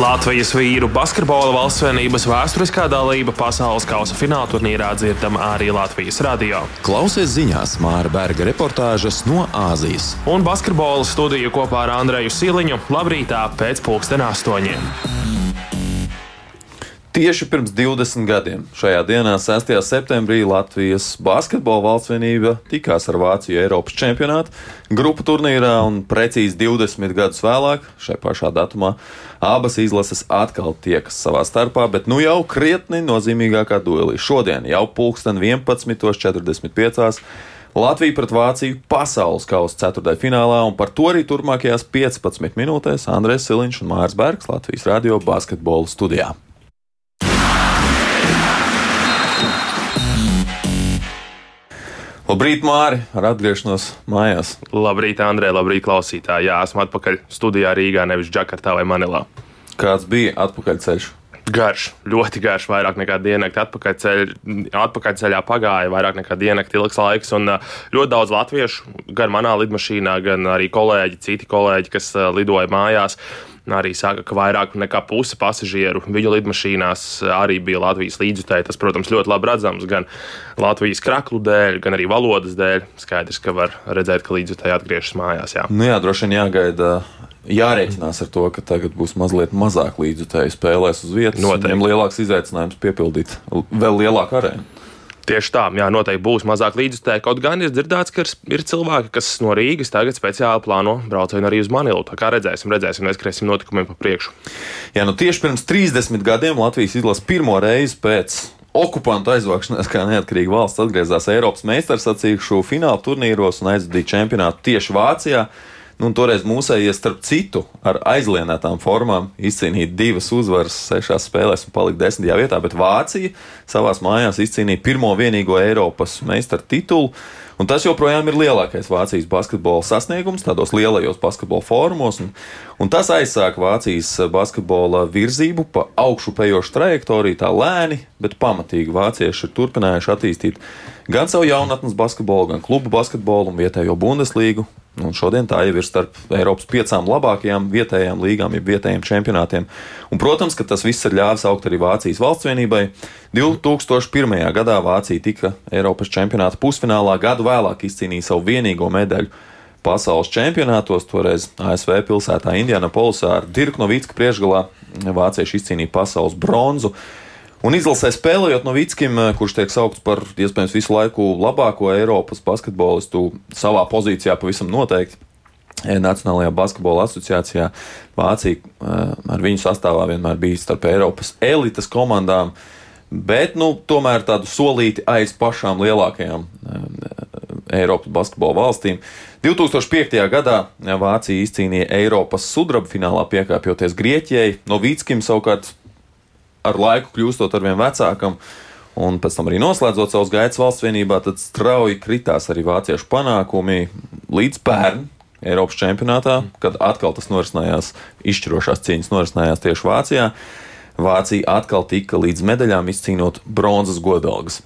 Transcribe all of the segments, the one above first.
Latvijas vīru basketbola valsts vienības vēsturiskā dalība pasaules kausa fināla turnīrā dzirdama arī Latvijas radio. Klausies ziņās Māra Berga reportāžas no Āzijas. Un basketbola studiju kopā ar Andreju Siliņu labrītā pēc pulksten astoņiem. Tieši pirms 20 gadiem, šajā dienā, 6. septembrī, Latvijas basketbola valsts vienība tikās ar Vāciju Eiropas čempionātu grupu turnīrā, un precīzi 20 gadus vēlāk, šai pašā datumā, abas izlases atkal tiekas savā starpā, bet nu jau krietni nozīmīgākā duelī. Šodien jau pulksten 11.45. Latvija pret Vāciju pasaules kausa ceturtajā finālā, un par to arī turpmākajās 15 minūtēs Andrēs Siliņš un Mārs Bergs Latvijas radio basketbola studijā. Labrīt, Māri, ar atgriešanos mājās. Labrīt, Andrej, labrīt, klausītāji. Jā, esmu atpakaļ studijā Rīgā, nevis Džakartā vai Manilā. Kāds bija atpakaļceļš? Garš, ļoti garš, vairāk nekā diennakti. Atpakaļceļ, atpakaļceļā pagāja vairāk nekā diennakti ilgs laiks, un ļoti daudz latviešu, gan manā lidmašīnā, gan arī kolēģi, citi kolēģi, kas lidoja mājās arī saka, ka vairāk nekā puse pasažieru viņu lidmašīnās arī bija Latvijas līdzjutēji. Tas, protams, ļoti labi redzams gan Latvijas kraklu dēļ, gan arī valodas dēļ. Skaidrs, ka var redzēt, ka līdzjutēji atgriežas mājās. Jā, nu jā droši vien jāgaida. Jārēķinās ar to, ka tagad būs mazliet mazāk līdzjutēji spēlēs uz vietas. Viņam lielāks izaicinājums piepildīt vēl lielāku arēnu. Tieši tā, jā, noteikti būs mazāk līdzjutēji. Kaut gan ir dzirdēts, ka ir cilvēki, kas no Rīgas tagad speciāli plāno braucienu arī uz Manilu. Tā kā redzēsim, redzēsim, neskriesim notikumiem pa priekšu. Jā, nu tieši pirms 30 gadiem Latvijas izlase pirmo reizi pēc okupantu aizvākšanās, kā neatkarīga valsts atgriezās Eiropas meistarsacīkšu fināla turnīros un aizvadīja čempionātu tieši Vācijā. Nu, toreiz mūsējie, starp citu, ar aizlienētām formām izcīnīja divas uzvaras sešās spēlēs un palika desmitajā vietā, bet Vācija savā mājās izcīnīja pirmo vienīgo Eiropas meistara titulu. Un tas joprojām ir lielākais Vācijas basketbola sasniegums, tādos lielajos basketbola fórumos. Un, un tas aizsāka Vācijas basketbola virzību pa augšupejošu trajektoriju, tā lēni, bet pamatīgi vācieši ir turpinājuši attīstīt gan savu jaunatnes basketbolu, gan klubu basketbolu un vietējo Bundeslīgu. Un šodien tā jau ir starp Eiropas piecām labākajām vietējām līgām, jeb vietējiem čempionātiem. Un, protams, ka tas viss ir ļāvis augt arī Vācijas valsts vienībai. 2001. gadā Vācija tika Eiropas čempionāta pusfinālā, gadu vēlāk izcīnīja savu vienīgo medaļu pasaules čempionātos. Toreiz ASV pilsētā Indianapolisā ar Dirku Novicku priekšgalā vācieši izcīnīja pasaules bronzu. Un izlasē spēlējot no Vitskim, eh, kurš tiek saukts par iespējams visu laiku labāko Eiropas basketbolistu savā pozīcijā pavisam noteikti. Eh, Nacionālajā basketbola asociācijā Vācija eh, ar viņu sastāvā vienmēr bija starp Eiropas elites komandām, bet nu, tomēr tādu solīti aiz pašām lielākajām Eiropas basketbola valstīm. 2005. gadā Vācija izcīnīja Eiropas sudraba finālā, piekāpjoties Grieķijai. No Vītskim savukārt ar laiku kļūstot ar vien vecākam. Un pēc tam arī noslēdzot savus gaitas valsts vienībā, tad strauji kritās arī vāciešu panākumi līdz pērn Eiropas čempionātā, kad atkal tas norisinājās, izšķirošās cīņas norisinājās tieši Vācijā. Vācija atkal tika līdz medaļām izcīnot bronzas godalgas.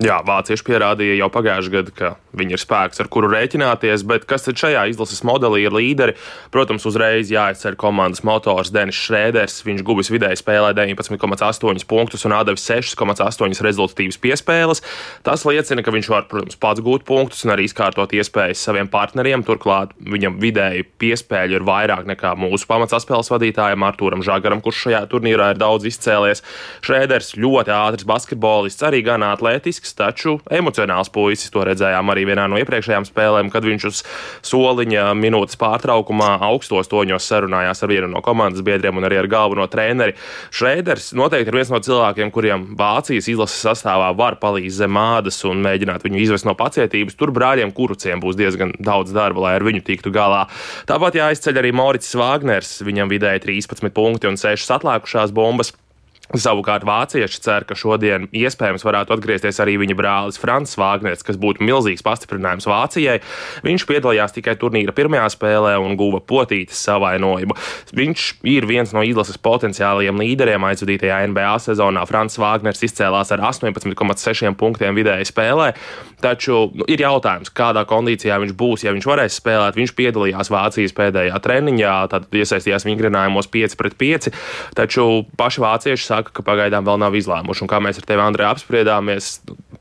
Jā, vācieši pierādīja jau pagājušajā gadā, ka viņi ir spēks, ar kuru rēķināties, bet kas tad šajā izlases modelī ir līderi? Protams, uzreiz jāizceļ komandas motors Denis Šrēders. Viņš guvis vidēji spēlē 19,8 punktus un atdevis 6,8 rezultatīvas piespēles. Tas liecina, ka viņš var, protams, pats gūt punktus un arī izkārtot iespējas saviem partneriem. Turklāt viņam vidēji piespēļu ir vairāk nekā mūsu pamatsaspēles vadītājam Artūram Žagaram, kurš šajā turnīrā ir daudz izcēlies. Šrēders ļoti ātrs basketbolists, arī gan atletisks puisis, taču emocionāls puisis. To redzējām arī vienā no iepriekšējām spēlēm, kad viņš uz soliņa minūtes pārtraukumā augstos toņos sarunājās ar vienu no komandas biedriem un arī ar galveno treneri. Šreiders noteikti ir viens no cilvēkiem, kuriem Vācijas izlases sastāvā var palīdzēt zem ādas un mēģināt viņu izvest no pacietības. Tur brāļiem kuruciem būs diezgan daudz darba, lai ar viņu tiktu galā. Tāpat jāizceļ arī Maurits Vāgners, viņam vidēji 13 punkti un 6 atlikušās bumbas. Savukārt vācieši cer, ka šodien iespējams varētu atgriezties arī viņa brālis Frančs Vāgners, kas būtu milzīgs pastiprinājums Vācijai. Viņš piedalījās tikai turnīra pirmajā spēlē un guva potītas savainojumu. Viņš ir viens no izlases potenciālajiem līderiem aizvadītajā NBA sezonā. Frančs Vāgners izcēlās ar 18,6 punktiem vidēji spēlē, taču nu, ir jautājums, kādā kondīcijā viņš būs, ja viņš varēs spēlēt. Viņš piedalījās Vācijas pēdējā treniņā, tad iesaistījās vingrinājumos 5 pret 5, taču paši vācieši saka, saka, ka pagaidām vēl nav izlēmuši. Un kā mēs ar tevi, Andrej, apspriedāmies,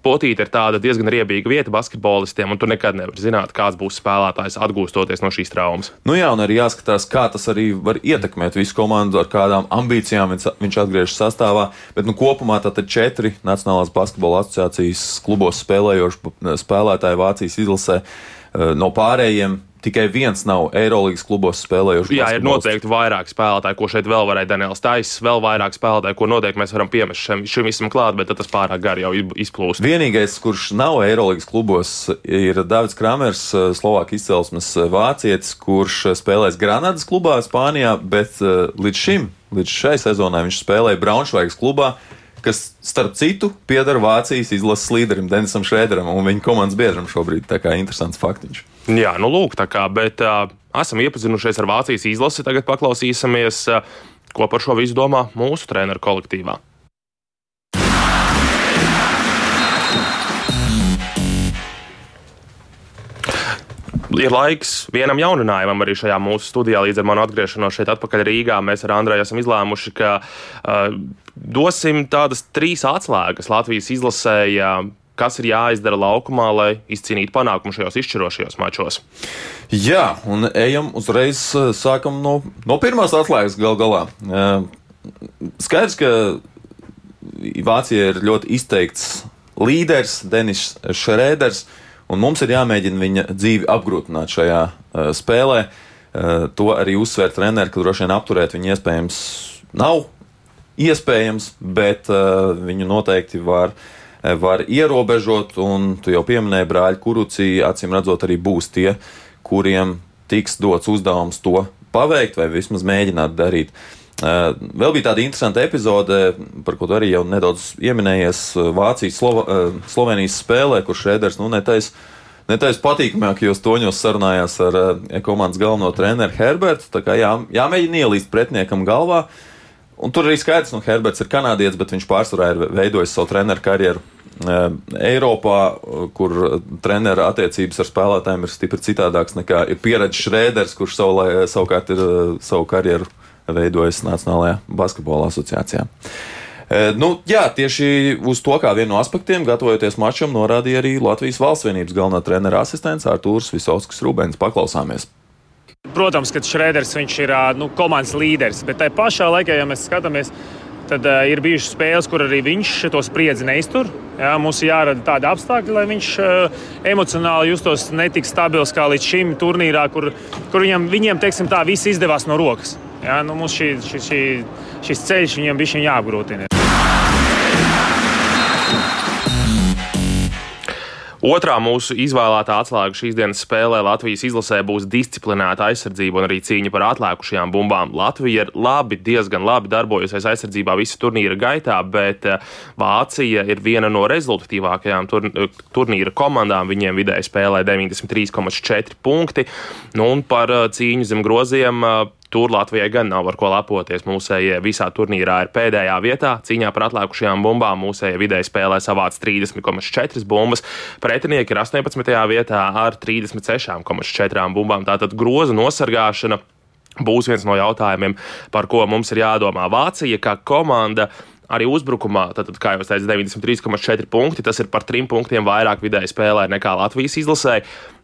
potīte ir tāda diezgan riebīga vieta basketbolistiem, un tu nekad nevari zināt, kāds būs spēlētājs atgūstoties no šīs traumas. Nu jā, un arī jāskatās, kā tas arī var ietekmēt visu komandu, ar kādām ambīcijām viņš atgriežas sastāvā. Bet nu, kopumā tad četri Nacionālās basketbola asociācijas klubos spēlējoši spēlētāji Vācijas izlasē eh, no pārējiem tikai viens nav Eirolandes klubos spēlējuši. Jā, ir noteikti vairāk spēlētāji, ko šeit vēl varēja Daniels Taisas, vēl vairāk spēlētāji, ko noteikti mēs varam piemest šim, šim visam klāt, bet tas pārāk gari jau izplūst. Vienīgais, kurš nav Eirolandes klubos, ir Davids Kramers, Slovākijas izcelsmes vācietis, kurš spēlēs Granadas klubā Spānijā, bet eh, līdz šim, līdz šai sezonai viņš spēlēja Braunšveigas klubā kas, starp citu, pieder Vācijas izlases līderim Denisam Šrēderam un viņa komandas biedram šobrīd. Tā kā interesants faktiņš. Jā, nu lūk, tā kā, bet uh, esam iepazinušies ar Vācijas izlasi. Tagad paklausīsimies, uh, ko par šo visu domā mūsu treneru kolektīvā. ir laiks vienam jauninājumam arī šajā mūsu studijā. Līdz ar manu atgriešanos šeit, atpakaļ Rīgā, mēs ar Andreju esam izlēmuši, ka uh, dosim tādas trīs atslēgas Latvijas izlasēji kas ir jāizdara laukumā, lai izcīnītu panākumu šajos izšķirošajos mačos. Jā, un ejam uzreiz eh, sākam no, no pirmās atslēgas gal galā. Eh, skaidrs, ka Vācija ir ļoti izteikts līderis, Denis Šrēders, un mums ir jāmēģina viņa dzīvi apgrūtināt šajā uh, spēlē. To arī uzsver treneri, ka droši vien apturēt viņu iespējams nav iespējams, bet uh, viņu noteikti var Eh, var ierobežot, un tu jau pieminēji brāļi Kuruci, acīm redzot, arī būs tie, kuriem tiks dots uzdevums to paveikt vai vismaz mēģināt darīt. Uh, vēl bija tāda interesanta epizode, par ko arī jau nedaudz pieminējies Vācijas Slova, Slovenijas spēlē, kur Šrēders nu, netais, netais patīkamākajos toņos sarunājās ar komandas galveno treneru Herbertu. Tā kā jā, jāmēģina ielīst pretiniekam galvā. Uh, Un tur arī skaidrs, ka nu, Herberts ir kanādietis, bet viņš pārsvarā ir veidojis savu treneru karjeru e, Eiropā, kur treneru attiecības ar spēlētājiem ir stipri citādākas nekā ir pieredzējis Šrēders, kurš savu, savukārt ir e, savu karjeru veidojis Nacionālajā basketbola asociācijā. E, nu, jā, tieši uz to kā vienu no aspektiem, gatavojoties mačam, norādīja arī Latvijas valsts vienības galvenā trenera asistents Artūrs Visovskis Rubens. Paklausāmies! Protams, ka Šrēders ir nu, komandas līderis, bet tajā pašā laikā, ja mēs skatāmies, tad uh, ir bijušas spēles, kur arī viņš to spriedzi neiztur. Jā, mums ir jārada tādi apstākļi, lai viņš uh, emocionāli justos netik stabils kā līdz šim turnīrā, kur, kur viņam, viņiem teiksim, tā viss izdevās no rokas. Jā, nu, mums šī, šī, šī, šis ceļš viņam bija jāapgrūtina. Otrā mūsu izvēlētā atslēga šīs dienas spēlē Latvijas izlasē būs disciplinēta aizsardzība un arī cīņa par atlikušajām bumbām. Latvija ir labi, diezgan labi darbojusies aizsardzībā visu turnīra gaitā, bet eh, Vācija ir viena no rezultatīvākajām tur, eh, turnīra komandām. Viņiem vidēji spēlē 93,4 punkti. Nu, un par eh, cīņu zem groziem Tur Latvijai gan nav ar ko lepoties. Mūsējie visā turnīrā ir pēdējā vietā. Cīņā par atlikušajām bumbām mūsējie vidēji spēlē savāc 30,4 bumbas. Pretinieki ir 18. vietā ar 36,4 bumbām. Tātad groza nosargāšana būs viens no jautājumiem, par ko mums ir jādomā. Vācija kā komanda arī uzbrukumā, tad, kā jau teicu, 93,4 punkti. Tas ir par trim punktiem vairāk vidēji spēlē nekā Latvijas izlasē.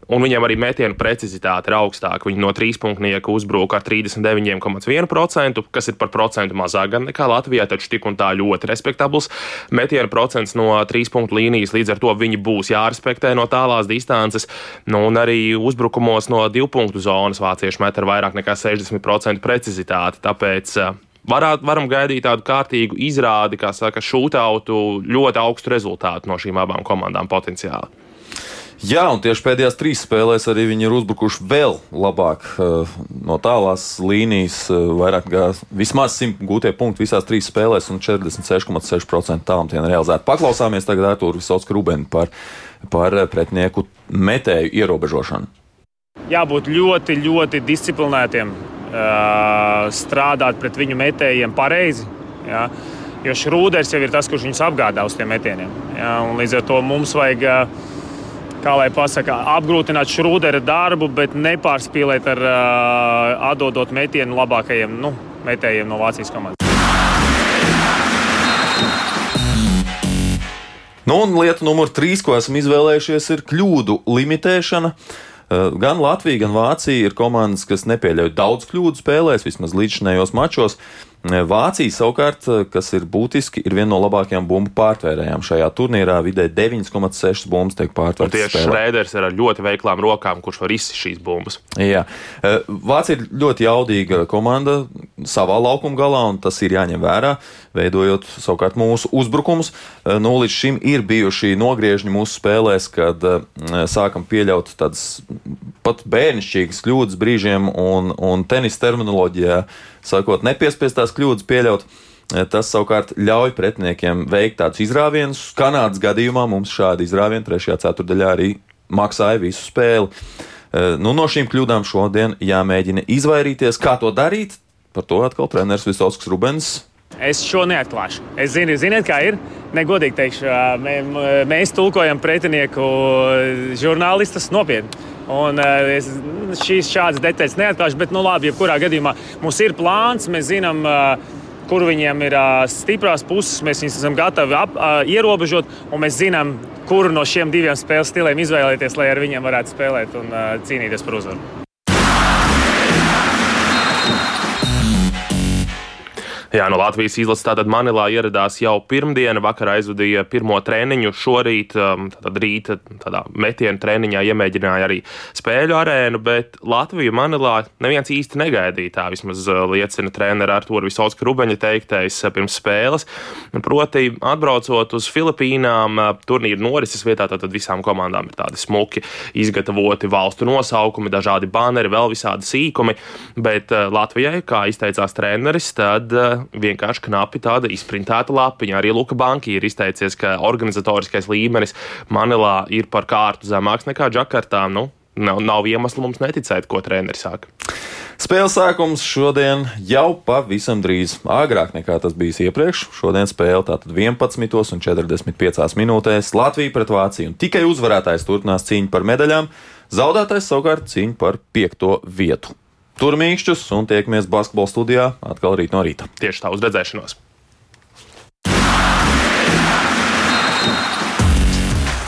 Un viņiem arī metienu precizitāte ir augstāka. Viņi no trīspunktnieka uzbruka ar 39,1%, kas ir par procentu mazāk nekā Latvijā, taču tik un tā ļoti respektabls metienu procents no trīspunktu līnijas. Līdz ar to viņi būs jārespektē no tālās distances. Nu, un arī uzbrukumos no divu punktu zonas vācieši met ar vairāk nekā 60% precizitāti. Tāpēc eh, varāt, varam gaidīt tādu kārtīgu izrādi, kā saka, šūtautu ļoti augstu rezultātu no šīm abām komandām potenciāli. Jā, un tieši pēdējās trīs spēlēs arī viņi ir uzbrukuši vēl labāk uh, no tālās līnijas. Uh, vairāk kā vismaz 100 gūtie punkti visās trīs spēlēs un 46,6% tālumtienu realizēti. Paklausāmies tagad Artūru Visauska Rubeni par, par pretinieku metēju ierobežošanu. Jābūt ļoti, ļoti disciplinētiem, uh, strādāt pret viņu metējiem pareizi. Ja? Jo šrūders jau ir tas, kurš viņus apgādā uz tiem metieniem. Ja? Līdz ar to mums vajag. Uh, kā lai pasakā, apgrūtināt šrūdera darbu, bet nepārspīlēt ar uh, atdodot metienu labākajiem nu, metējiem no Vācijas komandas. Nu, un lieta numur trīs, ko esam izvēlējušies, ir kļūdu limitēšana. Gan Latvija, gan Vācija ir komandas, kas nepieļauj daudz kļūdu spēlēs, vismaz līdzinējos mačos. Vācija savukārt, kas ir būtiski, ir viena no labākajām bumbu pārtvērējām šajā turnīrā. Vidē 9,6 bumbas tiek pārtvērtas. Tieši Šrēders ir ar ļoti veiklām rokām, kurš var izsist šīs bumbas. Jā, Vācija ir ļoti jaudīga komanda savā laukuma galā, un tas ir jāņem vērā, veidojot savukārt mūsu uzbrukumus. Nu, līdz šim ir bijuši nogriežņi mūsu spēlēs, kad sākam pieļaut tādas pat bērnišķīgas kļūdas brīžiem un, un tenisa terminoloģijā sakot, nepiespiestās kļūdas pieļaut. E, tas savukārt ļauj pretiniekiem veikt tādus izrāvienus. Kanādas gadījumā mums šādi izrāvieni trešajā ceturdaļā arī maksāja visu spēli. Nu, no šīm kļūdām šodien jāmēģina izvairīties. Kā to darīt? Par to atkal treneris Visovskis Rubens Es šo neatklāšu. Es zinu, ziniet, kā ir. Negodīgi teikšu, mē, mēs tulkojam pretinieku žurnālistus nopietni. Un es šīs šādas detaļas neatklāšu, bet, nu, labi, jebkurā gadījumā mums ir plāns, mēs zinām, kur viņiem ir stiprās puses, mēs viņus esam gatavi ap, ierobežot, un mēs zinām, kuru no šiem diviem spēles stiliem izvēlēties, lai ar viņiem varētu spēlēt un cīnīties par uzvaru. Jā, no Latvijas izlases tātad Manilā ieradās jau pirmdiena, vakar aizvadīja pirmo treniņu, šorīt um, tātad rīta tādā metienu treniņā iemēģināja arī spēļu arēnu, bet Latviju Manilā neviens īsti negaidīja. Tā vismaz uh, liecina trenera Artur Visauska Rubeņa teiktais uh, pirms spēles. Proti, atbraucot uz Filipīnām, uh, turnīra norises vietā, tad visām komandām ir tādi smuki izgatavoti valstu nosaukumi, dažādi banneri, vēl visādi sīkumi, bet Latvijai, kā izteicās treneris, tad vienkārši knapi tāda izprintēta lapiņa. Arī Luka Banki ir izteicies, ka organizatoriskais līmenis Manilā ir par kārtu zemāks nekā Džakartā. Nu, nav, nav iemesla mums neticēt, ko treneris saka. Spēles sākums šodien jau pavisam drīz, agrāk nekā tas bijis iepriekš. Šodien spēle tātad 11,45 minūtēs Latvija pret Vāciju. Un tikai uzvarētājs turpinās cīņu par medaļām, zaudētājs savukārt cīņu par piekto vietu. Tur mīkšķus un tiekamies basketbola studijā atkal rīt no rīta. Tieši tā uz redzēšanos!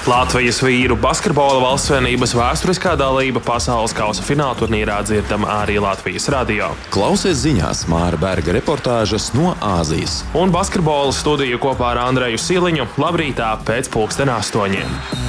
Latvijas vīru basketbola valstsvienības vēsturiskā dalība pasaules kausa fināla turnīrā dzirdama arī Latvijas radio. Klausies ziņās Māra Berga reportāžas no Āzijas. Un basketbola studiju kopā ar Andreju Siliņu labrītā pēc pulksten astoņiem.